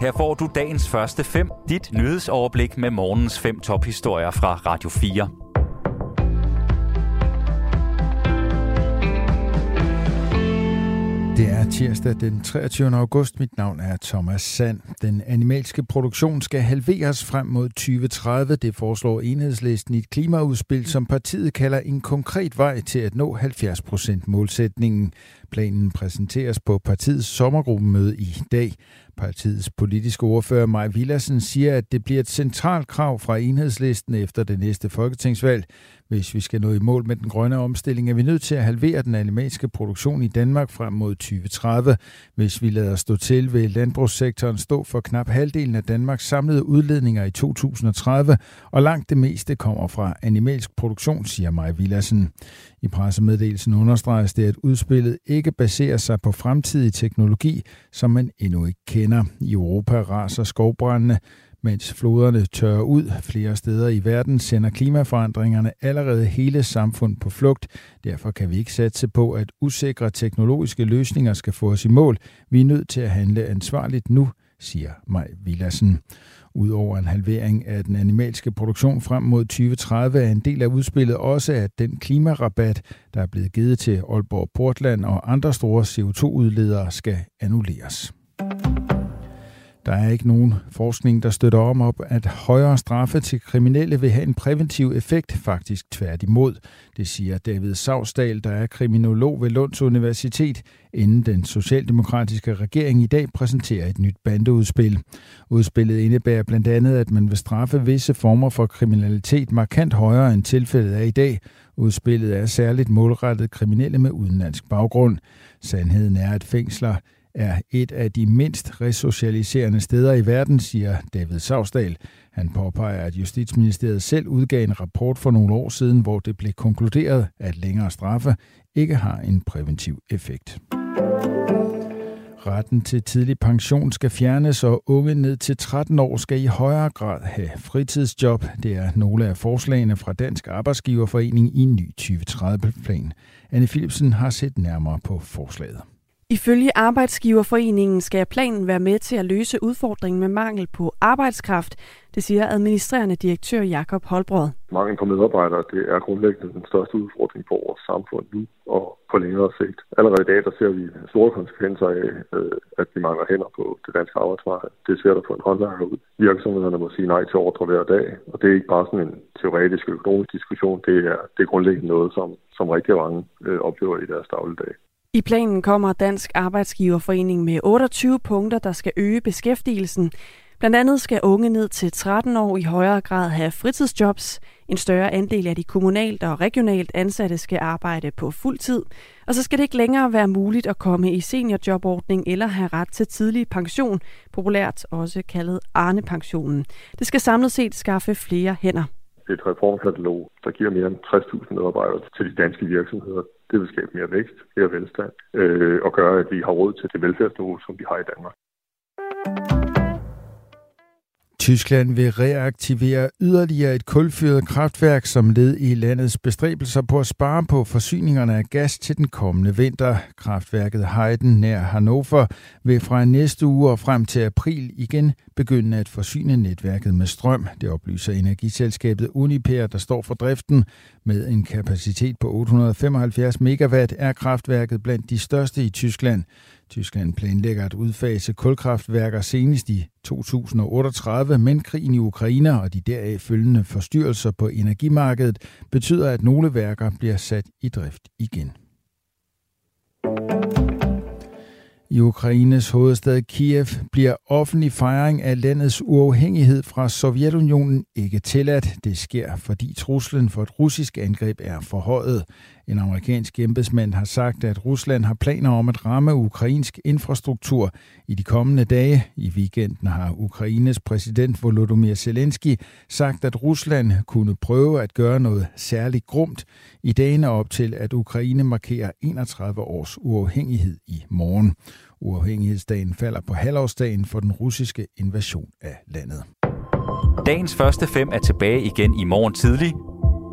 Her får du dagens første fem, dit nyhedsoverblik med morgens fem tophistorier fra Radio 4. Det er tirsdag den 23. august. Mit navn er Thomas Sand. Den animalske produktion skal halveres frem mod 2030. Det foreslår enhedslisten i et klimaudspil, som partiet kalder en konkret vej til at nå 70 procent målsætningen. Planen præsenteres på partiets sommergruppemøde i dag. Partiets politiske ordfører Maj Villersen siger, at det bliver et centralt krav fra enhedslisten efter det næste folketingsvalg. Hvis vi skal nå i mål med den grønne omstilling, er vi nødt til at halvere den animalske produktion i Danmark frem mod 2030. Hvis vi lader stå til, vil landbrugssektoren stå for knap halvdelen af Danmarks samlede udledninger i 2030, og langt det meste kommer fra animalsk produktion, siger Maj Villersen. I pressemeddelelsen understreges det, at udspillet ikke baserer sig på fremtidig teknologi, som man endnu ikke kender. I Europa raser skovbrændene, mens floderne tørrer ud flere steder i verden, sender klimaforandringerne allerede hele samfund på flugt. Derfor kan vi ikke satse på, at usikre teknologiske løsninger skal få os i mål. Vi er nødt til at handle ansvarligt nu, siger Maj Villassen. Udover en halvering af den animalske produktion frem mod 2030 er en del af udspillet også, at den klimarabat, der er blevet givet til Aalborg Portland og andre store CO2-udledere, skal annulleres. Der er ikke nogen forskning, der støtter om op, at højere straffe til kriminelle vil have en præventiv effekt, faktisk tværtimod. Det siger David Savsdal, der er kriminolog ved Lunds Universitet, inden den socialdemokratiske regering i dag præsenterer et nyt bandeudspil. Udspillet indebærer blandt andet, at man vil straffe visse former for kriminalitet markant højere end tilfældet er i dag. Udspillet er særligt målrettet kriminelle med udenlandsk baggrund. Sandheden er, at fængsler er et af de mindst resocialiserende steder i verden, siger David Savsdal. Han påpeger, at Justitsministeriet selv udgav en rapport for nogle år siden, hvor det blev konkluderet, at længere straffe ikke har en præventiv effekt. Retten til tidlig pension skal fjernes, og unge ned til 13 år skal i højere grad have fritidsjob. Det er nogle af forslagene fra Dansk Arbejdsgiverforening i en ny 2030-plan. Anne Philipsen har set nærmere på forslaget. Ifølge Arbejdsgiverforeningen skal planen være med til at løse udfordringen med mangel på arbejdskraft, det siger administrerende direktør Jakob Holbrød. Mangel på medarbejdere det er grundlæggende den største udfordring for vores samfund nu og på længere sigt. Allerede i dag der ser vi store konsekvenser af, øh, at vi mangler hænder på det danske arbejdsmarked. Det ser der for en håndværker ud. Virksomhederne må sige nej til ordre hver dag, og det er ikke bare sådan en teoretisk økonomisk diskussion. Det er, det er grundlæggende noget, som, som rigtig mange øh, oplever i deres dagligdag. I planen kommer Dansk Arbejdsgiverforening med 28 punkter, der skal øge beskæftigelsen. Blandt andet skal unge ned til 13 år i højere grad have fritidsjobs. En større andel af de kommunalt og regionalt ansatte skal arbejde på fuld tid. Og så skal det ikke længere være muligt at komme i seniorjobordning eller have ret til tidlig pension, populært også kaldet Arne-pensionen. Det skal samlet set skaffe flere hænder et reformkatalog, der giver mere end 60.000 medarbejdere til de danske virksomheder. Det vil skabe mere vækst, mere velstand øh, og gøre, at vi har råd til det velfærdsniveau, som vi har i Danmark. Tyskland vil reaktivere yderligere et kulfyret kraftværk som led i landets bestræbelser på at spare på forsyningerne af gas til den kommende vinter. Kraftværket Heiden nær Hannover vil fra næste uge og frem til april igen begynde at forsyne netværket med strøm. Det oplyser energiselskabet Uniper, der står for driften. Med en kapacitet på 875 megawatt er kraftværket blandt de største i Tyskland. Tyskland planlægger at udfase kulkraftværker senest i 2038, men krigen i Ukraine og de deraf følgende forstyrrelser på energimarkedet betyder, at nogle værker bliver sat i drift igen. I Ukraines hovedstad Kiev bliver offentlig fejring af landets uafhængighed fra Sovjetunionen ikke tilladt. Det sker, fordi truslen for et russisk angreb er forhøjet. En amerikansk embedsmand har sagt, at Rusland har planer om at ramme ukrainsk infrastruktur i de kommende dage. I weekenden har Ukraines præsident Volodymyr Zelensky sagt, at Rusland kunne prøve at gøre noget særligt grumt i dagene op til, at Ukraine markerer 31 års uafhængighed i morgen. Uafhængighedsdagen falder på halvårsdagen for den russiske invasion af landet. Dagens første fem er tilbage igen i morgen tidlig.